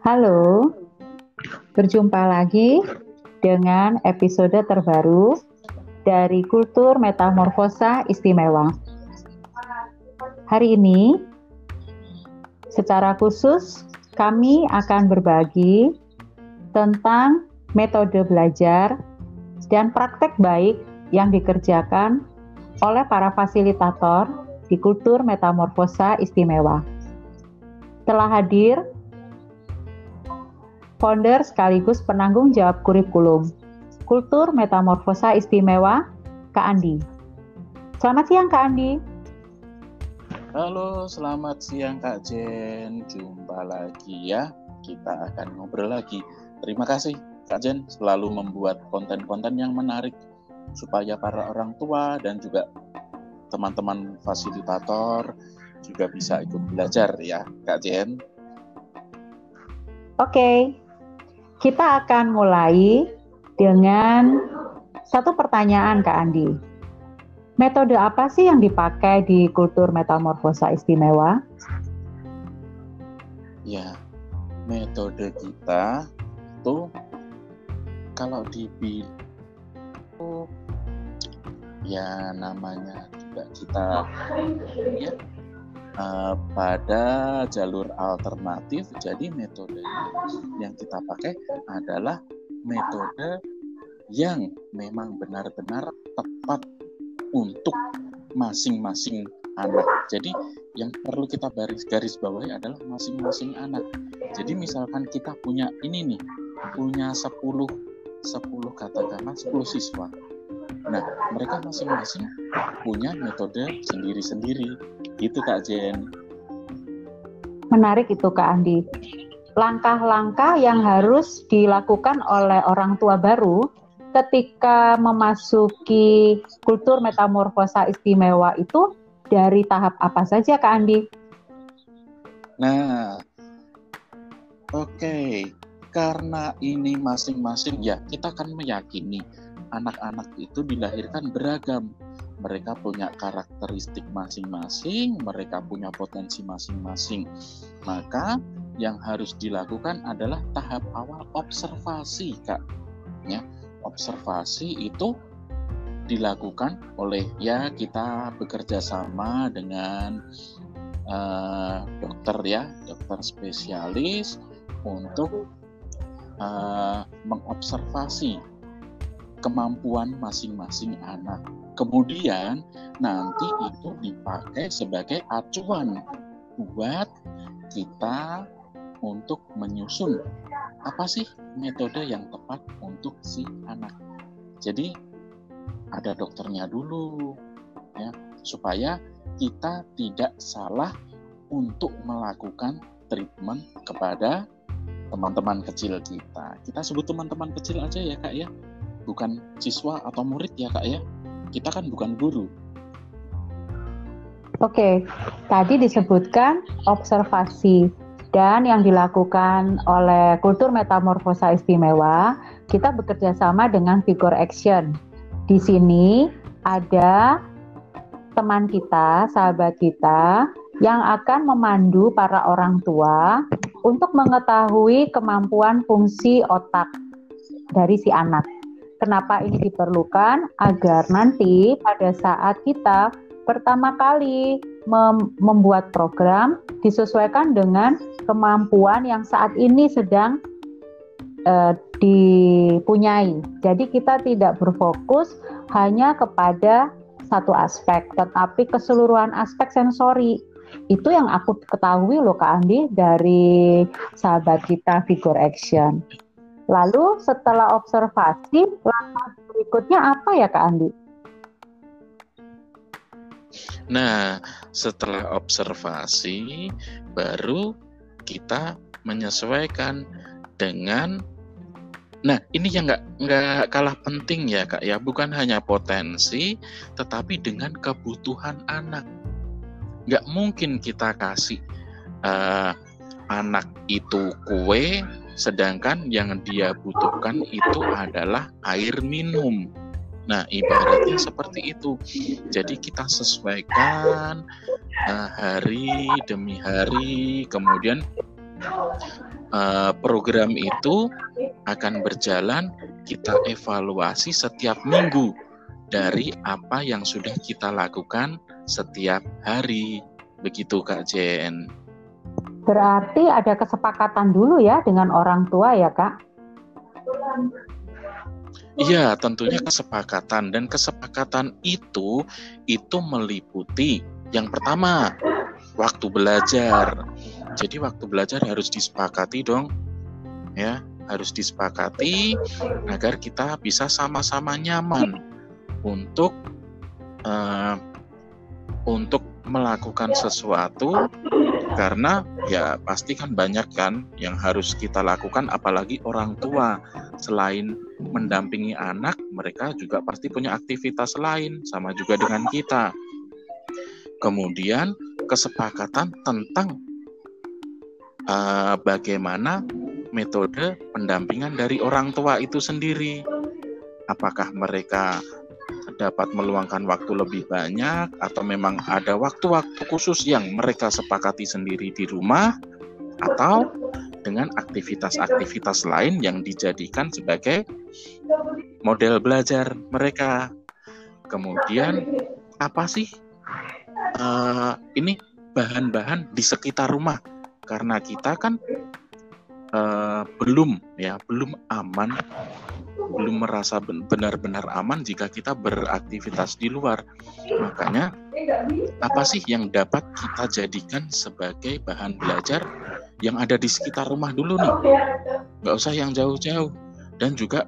Halo, berjumpa lagi dengan episode terbaru dari Kultur Metamorfosa Istimewa. Hari ini, secara khusus, kami akan berbagi tentang metode belajar dan praktek baik yang dikerjakan oleh para fasilitator di Kultur Metamorfosa Istimewa. Telah hadir founder sekaligus penanggung jawab kurikulum Kultur Metamorfosa Istimewa, Kak Andi. Selamat siang Kak Andi. Halo, selamat siang Kak Jen. Jumpa lagi ya. Kita akan ngobrol lagi. Terima kasih Kak Jen selalu membuat konten-konten yang menarik supaya para orang tua dan juga teman-teman fasilitator juga bisa ikut belajar ya Kak Jen. Oke, kita akan mulai dengan satu pertanyaan Kak Andi. Metode apa sih yang dipakai di kultur metamorfosa istimewa? Ya, metode kita itu kalau di ya namanya juga kita ya uh, pada jalur alternatif jadi metode yang kita pakai adalah metode yang memang benar-benar tepat untuk masing-masing anak. Jadi yang perlu kita garis garis bawahi adalah masing-masing anak. Jadi misalkan kita punya ini nih, punya 10 10 katakanlah 10 siswa. Nah, mereka masing-masing punya metode sendiri-sendiri. Gitu Kak Jen. Menarik itu Kak Andi langkah-langkah yang harus dilakukan oleh orang tua baru ketika memasuki kultur metamorfosa istimewa itu dari tahap apa saja Kak Andi? Nah, oke, okay. karena ini masing-masing ya kita akan meyakini anak-anak itu dilahirkan beragam. Mereka punya karakteristik masing-masing, mereka punya potensi masing-masing. Maka yang harus dilakukan adalah tahap awal observasi, Kak. Ya, observasi itu dilakukan oleh ya kita bekerja sama dengan uh, dokter ya, dokter spesialis untuk uh, mengobservasi kemampuan masing-masing anak. Kemudian nanti itu dipakai sebagai acuan buat kita untuk menyusun apa sih metode yang tepat untuk si anak. Jadi ada dokternya dulu ya supaya kita tidak salah untuk melakukan treatment kepada teman-teman kecil kita. Kita sebut teman-teman kecil aja ya kak ya, bukan siswa atau murid ya kak ya. Kita kan bukan guru. Oke, tadi disebutkan observasi dan yang dilakukan oleh kultur metamorfosa istimewa, kita bekerja sama dengan figure action. Di sini ada teman kita, sahabat kita, yang akan memandu para orang tua untuk mengetahui kemampuan fungsi otak dari si anak. Kenapa ini diperlukan? Agar nanti pada saat kita pertama kali mem membuat program disesuaikan dengan kemampuan yang saat ini sedang uh, dipunyai. Jadi kita tidak berfokus hanya kepada satu aspek, tetapi keseluruhan aspek sensori. Itu yang aku ketahui loh Kak Andi dari sahabat kita figure action. Lalu setelah observasi, langkah berikutnya apa ya Kak Andi? Nah, setelah observasi, baru kita menyesuaikan dengan Nah, ini yang nggak nggak kalah penting ya kak ya, bukan hanya potensi, tetapi dengan kebutuhan anak. Nggak mungkin kita kasih uh, anak itu kue, sedangkan yang dia butuhkan itu adalah air minum. Nah, ibaratnya seperti itu. Jadi kita sesuaikan uh, hari demi hari, kemudian uh, program itu akan berjalan kita evaluasi setiap minggu dari apa yang sudah kita lakukan setiap hari. Begitu Kak Jen. Berarti ada kesepakatan dulu ya dengan orang tua ya Kak? Iya, tentunya kesepakatan dan kesepakatan itu itu meliputi yang pertama waktu belajar. Jadi waktu belajar harus disepakati dong. Ya, harus disepakati agar kita bisa sama-sama nyaman untuk uh, untuk melakukan sesuatu karena ya pasti kan banyak kan yang harus kita lakukan apalagi orang tua. Selain mendampingi anak mereka juga pasti punya aktivitas lain sama juga dengan kita. Kemudian kesepakatan tentang uh, bagaimana metode pendampingan dari orang tua itu sendiri. Apakah mereka dapat meluangkan waktu lebih banyak atau memang ada waktu-waktu khusus yang mereka sepakati sendiri di rumah atau dengan aktivitas-aktivitas lain yang dijadikan sebagai model belajar mereka. Kemudian apa sih uh, ini bahan-bahan di sekitar rumah? Karena kita kan uh, belum ya belum aman belum merasa benar-benar aman jika kita beraktivitas di luar. Makanya apa sih yang dapat kita jadikan sebagai bahan belajar yang ada di sekitar rumah dulu nih? Nggak usah yang jauh-jauh dan juga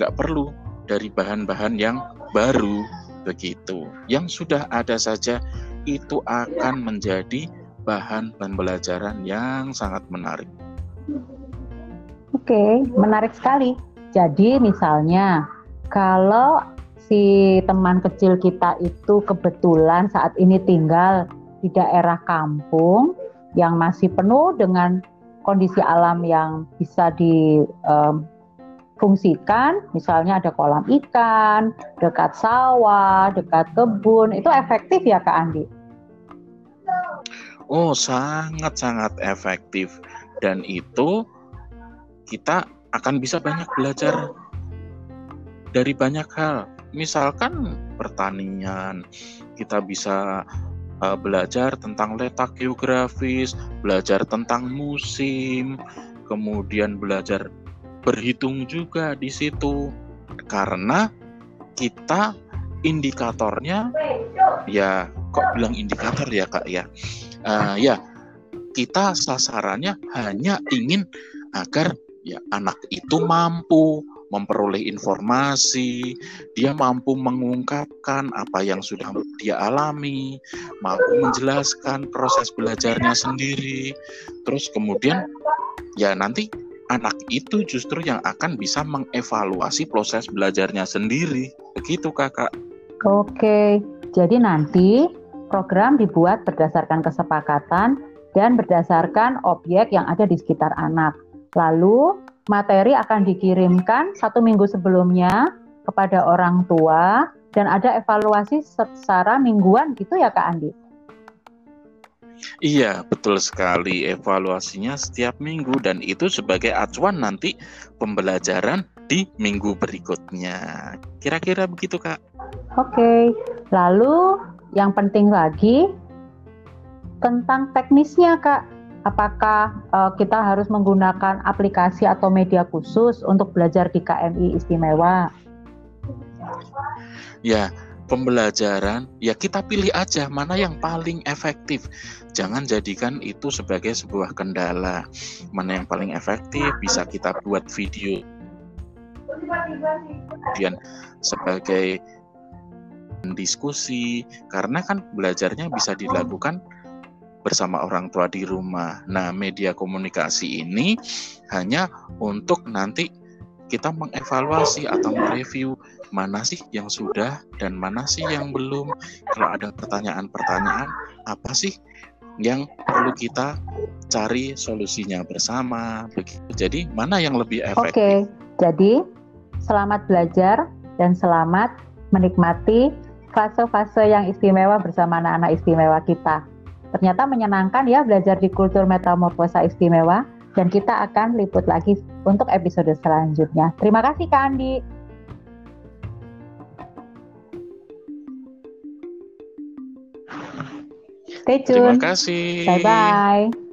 nggak perlu dari bahan-bahan yang baru begitu. Yang sudah ada saja itu akan menjadi bahan pembelajaran yang sangat menarik. Oke, menarik sekali. Jadi misalnya kalau si teman kecil kita itu kebetulan saat ini tinggal di daerah kampung yang masih penuh dengan kondisi alam yang bisa difungsikan, misalnya ada kolam ikan, dekat sawah, dekat kebun, itu efektif ya Kak Andi? Oh, sangat-sangat efektif. Dan itu kita akan bisa banyak belajar dari banyak hal. Misalkan pertanian, kita bisa uh, belajar tentang letak geografis, belajar tentang musim, kemudian belajar berhitung juga di situ. Karena kita indikatornya ya kok bilang indikator ya Kak ya. Uh, ya, kita sasarannya hanya ingin agar ya anak itu mampu memperoleh informasi, dia mampu mengungkapkan apa yang sudah dia alami, mampu menjelaskan proses belajarnya sendiri. Terus kemudian ya nanti anak itu justru yang akan bisa mengevaluasi proses belajarnya sendiri. Begitu, Kakak. Oke. Jadi nanti program dibuat berdasarkan kesepakatan dan berdasarkan objek yang ada di sekitar anak. Lalu materi akan dikirimkan satu minggu sebelumnya kepada orang tua dan ada evaluasi secara mingguan gitu ya Kak Andi? Iya, betul sekali. Evaluasinya setiap minggu dan itu sebagai acuan nanti pembelajaran di minggu berikutnya. Kira-kira begitu, Kak. Oke. Lalu yang penting lagi tentang teknisnya, Kak apakah uh, kita harus menggunakan aplikasi atau media khusus untuk belajar di KMI istimewa? Ya, pembelajaran ya kita pilih aja mana yang paling efektif. Jangan jadikan itu sebagai sebuah kendala. Mana yang paling efektif bisa kita buat video. Kemudian sebagai diskusi karena kan belajarnya bisa dilakukan bersama orang tua di rumah. Nah, media komunikasi ini hanya untuk nanti kita mengevaluasi atau mereview mana sih yang sudah dan mana sih yang belum. Kalau ada pertanyaan-pertanyaan, apa sih yang perlu kita cari solusinya bersama. Begitu. Jadi, mana yang lebih efektif? Oke, jadi selamat belajar dan selamat menikmati fase-fase yang istimewa bersama anak-anak istimewa kita. Ternyata menyenangkan ya belajar di kultur metamorfosa istimewa. dan kita akan liput lagi untuk episode selanjutnya. Terima kasih Kak Andi. Stay tune. Terima kasih. Bye bye.